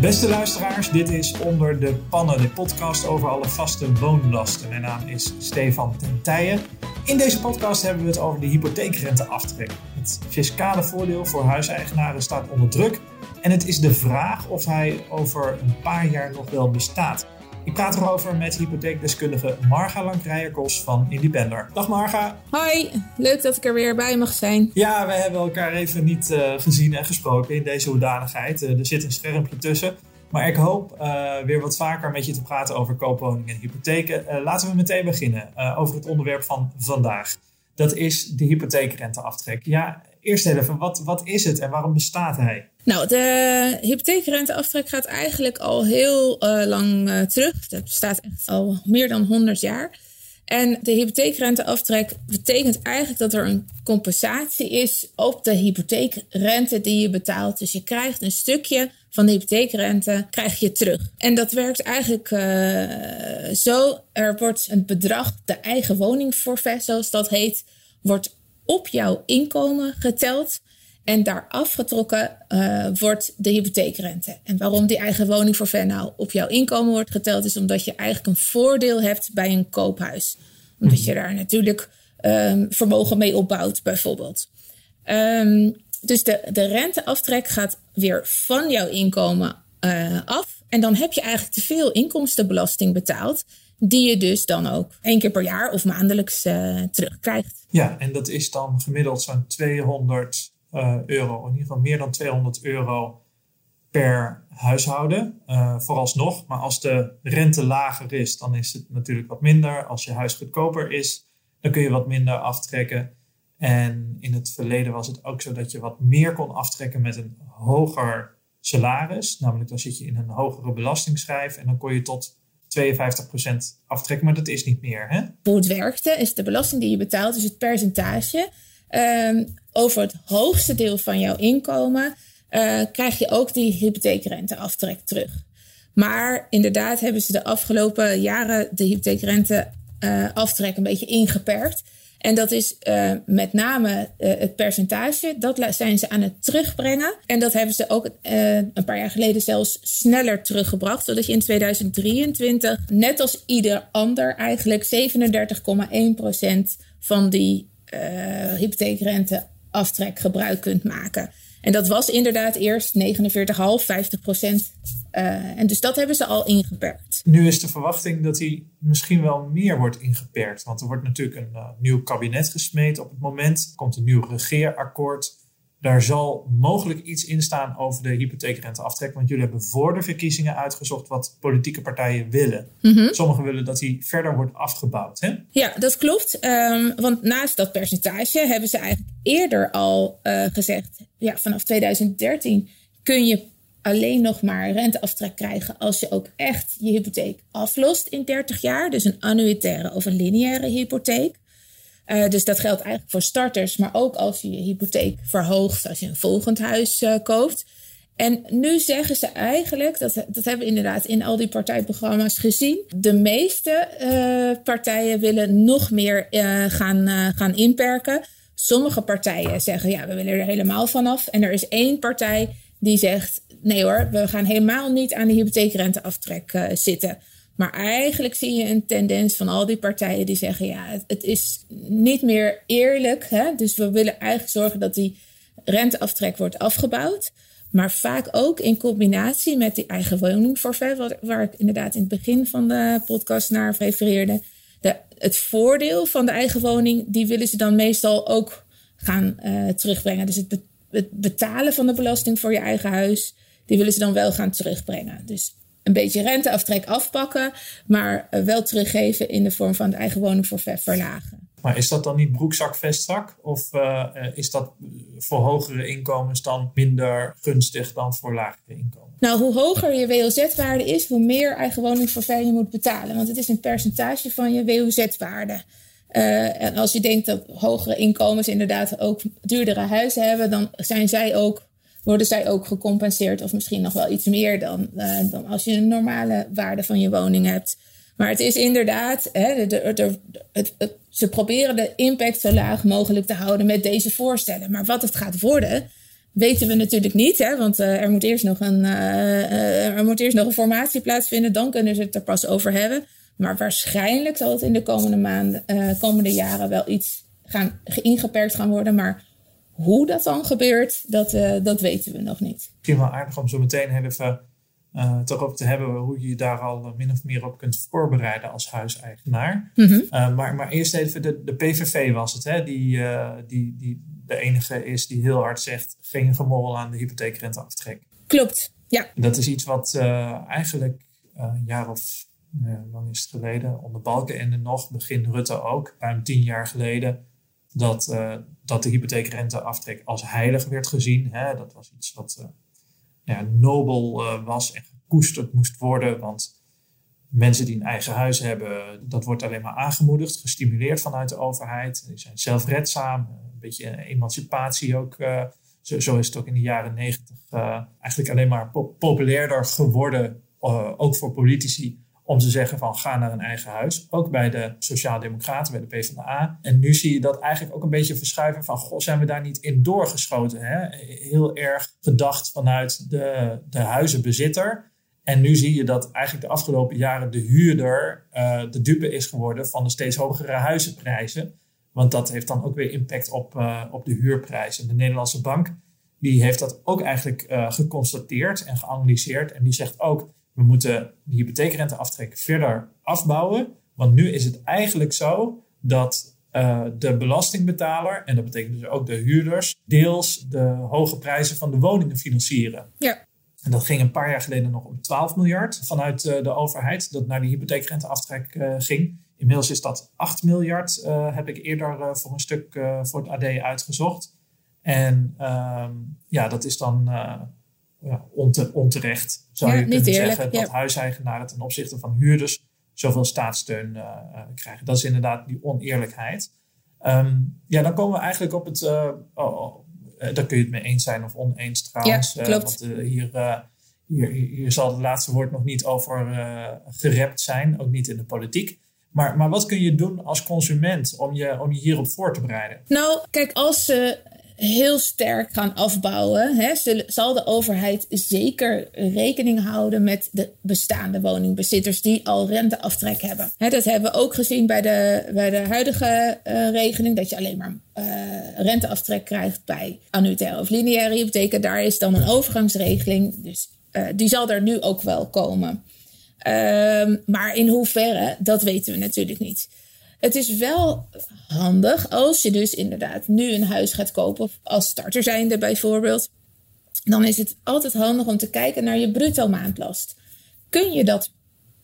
Beste luisteraars, dit is Onder de Pannen, de podcast over alle vaste woonlasten. Mijn naam is Stefan Tentijen. In deze podcast hebben we het over de hypotheekrenteaftrek. Het fiscale voordeel voor huiseigenaren staat onder druk. En het is de vraag of hij over een paar jaar nog wel bestaat. Ik praat erover met hypotheekdeskundige Marga Lankrijerkos van Independer. Dag Marga. Hoi, leuk dat ik er weer bij mag zijn. Ja, we hebben elkaar even niet eh, gezien en gesproken in deze hoedanigheid. Eh, er zit een schermpje tussen. Maar ik hoop eh, weer wat vaker met je te praten over koopwoningen en hypotheken. Laten we meteen beginnen over het onderwerp van vandaag. Dat is de hypotheekrenteaftrek. Ja, eerst even, wat, wat is het en waarom bestaat hij? Nou, de hypotheekrenteaftrek gaat eigenlijk al heel eh, lang eh, terug. Dat bestaat echt al meer dan 100 jaar. En de hypotheekrenteaftrek betekent eigenlijk dat er een compensatie is op de hypotheekrente die je betaalt. Dus je krijgt een stukje van de hypotheekrente krijg je terug. En dat werkt eigenlijk eh, zo. Er wordt een bedrag, de eigen woningforfait zoals dat heet, wordt op jouw inkomen geteld. En daar afgetrokken eh, wordt de hypotheekrente. En waarom die eigen woningforfait nou op jouw inkomen wordt geteld, is omdat je eigenlijk een voordeel hebt bij een koophuis. Omdat je daar natuurlijk ehm, vermogen mee opbouwt, bijvoorbeeld. Ehm, dus de, de renteaftrek gaat weer van jouw inkomen eh, af. En dan heb je eigenlijk te veel inkomstenbelasting betaald. Die je dus dan ook één keer per jaar of maandelijks eh, terugkrijgt. Ja, en dat is dan gemiddeld zo'n 200 eh, euro. In ieder geval meer dan 200 euro per huishouden. eh, vooralsnog. Maar als de rente lager is, dan is het natuurlijk wat minder. Als je huis goedkoper is, dan kun je wat minder aftrekken. En in het verleden was het ook zo dat je wat meer kon aftrekken met een hoger salaris. Namelijk dan zit je in een hogere belastingschijf en dan kon je tot 52% aftrekken. Maar dat is niet meer, hè? Hoe het werkte is de belasting die je betaalt, dus het percentage. Ehm, over het hoogste deel van jouw inkomen eh, krijg je ook die hypotheekrenteaftrek terug. Maar inderdaad hebben ze de afgelopen jaren de hypotheekrenteaftrek een beetje ingeperkt. En dat is eh, met name eh, het percentage. Dat zijn ze aan het terugbrengen. En dat hebben ze ook eh, een paar jaar geleden zelfs sneller teruggebracht. Zodat je in 2023, net als ieder ander, eigenlijk 37,1% van die eh hypotheekrenteaftrek gebruik kunt maken. En dat was inderdaad eerst 49,5, 50 procent. en dus dat hebben ze al ingeperkt. Nu is de verwachting dat hij misschien wel meer wordt ingeperkt. Want er wordt natuurlijk een eh, nieuw kabinet gesmeed op het moment. Komt een nieuw regeerakkoord. Daar zal mogelijk iets in staan over de hypotheekrenteaftrek. Want jullie hebben voor de verkiezingen uitgezocht wat politieke partijen willen. Sommigen willen dat hij verder wordt afgebouwd. Hè? Ja, dat klopt. Ehm, want naast dat percentage hebben ze eigenlijk eerder al eh, gezegd: ja, vanaf 2013 kun je alleen nog maar renteaftrek krijgen als je ook echt je hypotheek aflost in 30 jaar. Dus een annuitaire of een lineaire hypotheek. Eh, dus dat geldt eigenlijk voor starters, maar ook als je je hypotheek verhoogt als je een volgend huis eh, koopt. En nu zeggen ze eigenlijk, dat, dat hebben we inderdaad in al die partijprogramma's gezien. De meeste eh, partijen willen nog meer gaan, gaan inperken. Sommige partijen zeggen, ja, we willen er helemaal vanaf. En er is één partij die zegt, nee hoor, we gaan helemaal niet aan de hypotheekrenteaftrek zitten. Maar eigenlijk zie je een tendens van al die partijen die zeggen: ja, het, is niet meer eerlijk. Hè? Dus we willen eigenlijk zorgen dat die renteaftrek wordt afgebouwd. Maar vaak ook in combinatie met die eigen woningforfait, wat- waar ik inderdaad in het begin van de podcast naar refereerde. De, het voordeel van de eigen woning, die willen ze dan meestal ook gaan eh, terugbrengen. Dus het betalen van de belasting voor je eigen huis, die willen ze dan wel gaan terugbrengen. Dus een beetje renteaftrek afpakken, maar eh, wel teruggeven in de vorm van de eigen woningforfait verlagen. Maar is dat dan niet broekzak, vestzak? Of eh, eh, is dat voor hogere inkomens dan minder gunstig dan voor lagere inkomens? Nou, hoe hoger je WOZ-waarde is, hoe meer eigen woningforfait je moet betalen. Want het is een percentage van je WOZ-waarde. Uh, en als je denkt dat hogere inkomens inderdaad ook duurdere huizen hebben, dan zijn zij ook, worden zij ook gecompenseerd of misschien nog wel iets meer dan, uh, dan als je een normale waarde van je woning hebt. Maar het is inderdaad, hè, het, het, ze proberen de impact zo laag mogelijk te houden met deze voorstellen. Maar wat het gaat worden, weten we natuurlijk niet. Hè, want uh, er, moet eerst nog een, er moet eerst nog een formatie plaatsvinden. Dan kunnen ze het er pas over hebben. Maar waarschijnlijk zal het in de komende maanden, komende jaren wel iets gaan, ingeperkt gaan worden. Maar hoe dat dan gebeurt, dat, uh, dat weten we nog niet. Misschien wel aardig om zo meteen even uh, toch op te hebben hoe je je daar al min of meer op kunt voorbereiden als huiseigenaar. Mm -hmm. maar, maar eerst even, de, de PVV was het, hè, die, die, die de enige is die heel hard zegt: geen gemorrel aan de hypotheekrenteaftrek. Klopt, ja. Dat is iets wat eigenlijk een jaar of lang is het geleden, onder Balkenende nog, begin Rutte ook, ruim tien jaar geleden, dat, uh, dat de hypotheekrenteaftrek als heilig werd gezien. Hè? Dat was iets wat uh, ja, nobel uh, was en gekoesterd moest worden, want mensen die een eigen huis hebben, dat wordt alleen maar aangemoedigd, gestimuleerd vanuit de overheid. Die zijn zelfredzaam, een beetje emancipatie ook. Zo, zo, is het ook in de jaren negentig eigenlijk alleen maar populairder geworden, ook voor politici om te zeggen van ga naar een eigen huis. Ook bij de Sociaaldemocraten, bij de PvdA. En nu zie je dat eigenlijk ook een beetje verschuiven van goh, zijn we daar niet in doorgeschoten? Hè? Heel erg gedacht vanuit de, de huizenbezitter. En nu zie je dat eigenlijk de afgelopen jaren de huurder uh, de dupe is geworden van de steeds hogere huizenprijzen. Want dat heeft dan ook weer impact op, uh, op de huurprijzen. De Nederlandse bank die heeft dat ook eigenlijk uh, geconstateerd en geanalyseerd. En die zegt ook, we moeten de hypotheekrenteaftrek verder afbouwen. Want nu is het eigenlijk zo dat uh, de belastingbetaler, en dat betekent dus ook de huurders, deels de hoge prijzen van de woningen financieren. Ja. En dat ging een paar jaar geleden nog om 12 miljard vanuit uh, de overheid, dat naar de hypotheekrenteaftrek uh, ging. Inmiddels is dat 8 miljard, heb ik eerder voor een stuk voor het AD uitgezocht. En ehm, ja, dat is dan ja, onte, onterecht, zou je kunnen zeggen, dat huiseigenaren ten opzichte van huurders zoveel staatssteun uh, krijgen. Dat is inderdaad die oneerlijkheid. Um, ja, dan komen we eigenlijk op het. Uh, oh, daar kun je het mee eens zijn of oneens trouwens. Ja, klopt. want hier, hier, hier zal het laatste woord nog niet over gerept zijn, ook niet in de politiek. Maar, maar wat kun je doen als consument om je, om je hierop voor te bereiden? Nou, kijk, als ze heel sterk gaan afbouwen, hè, zal de overheid zeker rekening houden met de bestaande woningbezitters die al renteaftrek hebben. Hè, dat hebben we ook gezien bij de, bij de huidige uh, regeling, dat je alleen maar uh, renteaftrek krijgt bij annuitaire of lineaire hypotheken. Daar is dan een overgangsregeling, dus uh, die zal er nu ook wel komen. Ehm, maar in hoeverre, dat weten we natuurlijk niet. Het is wel handig als je dus inderdaad nu een huis gaat kopen, als starter zijnde bijvoorbeeld. Dan is het altijd handig om te kijken naar je bruto maandlast. Kun je dat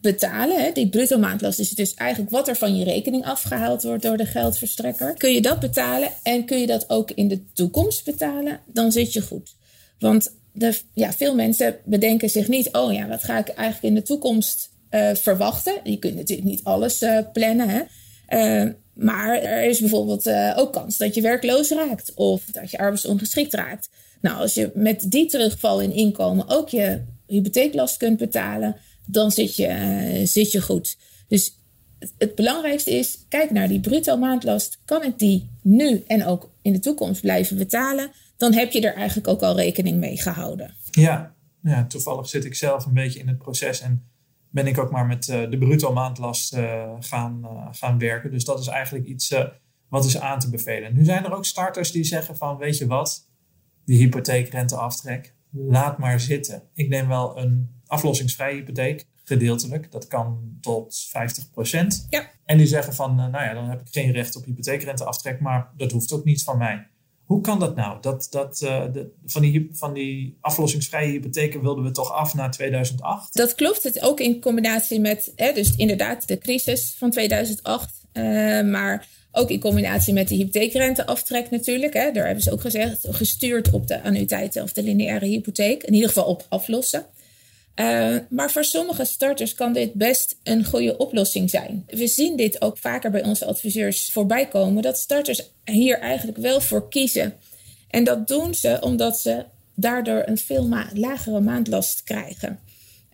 betalen? Hè? Die bruto maandlast is dus eigenlijk wat er van je rekening afgehaald wordt door de geldverstrekker. Kun je dat betalen en kun je dat ook in de toekomst betalen? Dan zit je goed. Want de, ja, veel mensen bedenken zich niet, oh ja, wat ga ik eigenlijk in de toekomst uh, verwachten? Je kunt natuurlijk niet alles uh, plannen. Hè? Uh, maar er is bijvoorbeeld uh, ook kans dat je werkloos raakt of dat je arbeidsongeschikt raakt. Nou, als je met die terugval in inkomen ook je hypotheeklast kunt betalen, dan zit je, uh, zit je goed. Dus het, het, belangrijkste is, kijk naar die bruto maandlast. Kan ik die nu en ook in de toekomst blijven betalen? Dan heb je er eigenlijk ook al rekening mee gehouden. Ja, ja toevallig zit ik zelf een beetje in het proces en ben ik ook maar met uh, de bruto maandlast uh, gaan, uh, gaan werken. Dus dat is eigenlijk iets wat is aan te bevelen. Nu zijn er ook starters die zeggen van, weet je wat, die hypotheekrenteaftrek, laat maar zitten. Ik neem wel een aflossingsvrije hypotheek, gedeeltelijk. Dat kan tot 50%. Ja. En die zeggen van, nou ja, dan heb ik geen recht op hypotheekrenteaftrek, maar dat hoeft ook niet van mij. Hoe kan dat nou? Dat, dat, uh, de, van, die, van die aflossingsvrije hypotheken wilden we toch af na 2008? Dat klopt. Het ook in combinatie met, hè, dus inderdaad, de crisis van 2008. Uh, maar ook in combinatie met de hypotheekrenteaftrek natuurlijk. Hè. Daar hebben ze ook gezegd, gestuurd op de annuïteiten of de lineaire hypotheek. In ieder geval op aflossen. Uh, maar voor sommige starters kan dit best een goede oplossing zijn. We zien dit ook vaker bij onze adviseurs voorbij komen, dat starters hier eigenlijk wel voor kiezen. En dat doen ze omdat ze daardoor een veel ma lagere maandlast krijgen.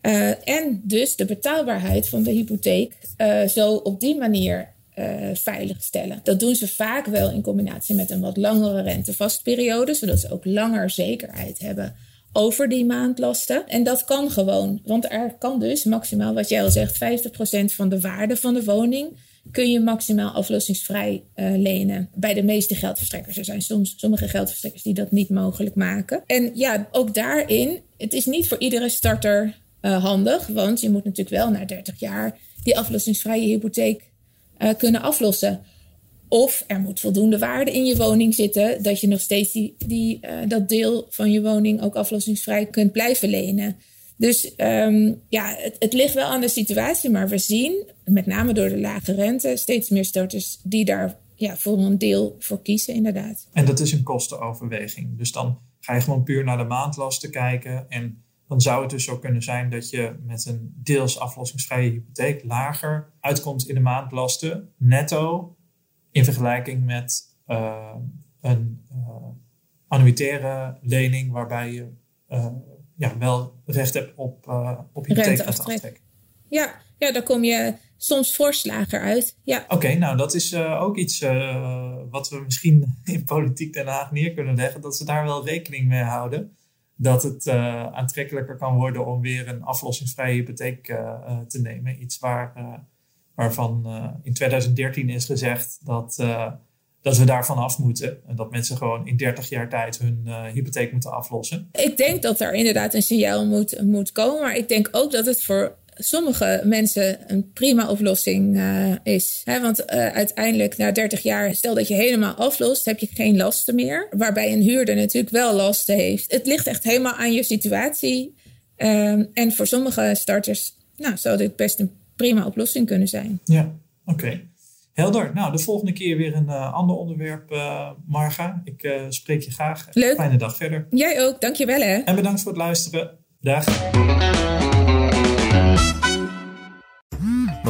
Uh, en dus de betaalbaarheid van de hypotheek uh, zo op die manier uh, veiligstellen. Dat doen ze vaak wel in combinatie met een wat langere rentevastperiode, zodat ze ook langer zekerheid hebben over die maandlasten. En dat kan gewoon, want er kan dus maximaal, wat jij al zegt, 50% van de waarde van de woning kun je maximaal aflossingsvrij uh, lenen bij de meeste geldverstrekkers. Er zijn soms sommige geldverstrekkers die dat niet mogelijk maken. En ja, ook daarin, het is niet voor iedere starter uh, handig, want je moet natuurlijk wel na 30 jaar die aflossingsvrije hypotheek uh, kunnen aflossen. Of er moet voldoende waarde in je woning zitten, dat je nog steeds die, uh, dat deel van je woning ook aflossingsvrij kunt blijven lenen. Dus um, ja, het, het, ligt wel aan de situatie, maar we zien, met name door de lage rente, steeds meer starters die daar ja, voor een deel voor kiezen, inderdaad. En dat is een kostenoverweging. Dus dan ga je gewoon puur naar de maandlasten kijken. En dan zou het dus zo kunnen zijn dat je met een deels aflossingsvrije hypotheek lager uitkomt in de maandlasten, netto in vergelijking met uh, een uh, annuitaire lening waarbij je uh, ja, wel recht hebt op, op hypotheekrenteaftrek. Ja, ja, daar kom je soms fors lager uit. Ja. Oké, okay, nou dat is ook iets wat we misschien in politiek Den Haag neer kunnen leggen, dat ze daar wel rekening mee houden. Dat het aantrekkelijker kan worden om weer een aflossingsvrije hypotheek te nemen. Iets waar waarvan uh, in 2013 is gezegd dat, uh, dat we daarvan af moeten. En dat mensen gewoon in 30 jaar tijd hun uh, hypotheek moeten aflossen. Ik denk dat er inderdaad een signaal moet, moet komen. Maar ik denk ook dat het voor sommige mensen een prima oplossing is. Want uiteindelijk na 30 jaar, stel dat je helemaal aflost, heb je geen lasten meer. Waarbij een huurder natuurlijk wel lasten heeft. Het ligt echt helemaal aan je situatie. Ehm, en voor sommige starters nou, zou dit best een prima oplossing kunnen zijn. Ja, oké. Helder. Nou, de volgende keer weer een uh, ander onderwerp, uh, Marga. Ik uh, spreek je graag. Leuk. Fijne dag verder. Jij ook. Dankjewel hè. En bedankt voor het luisteren. Dag.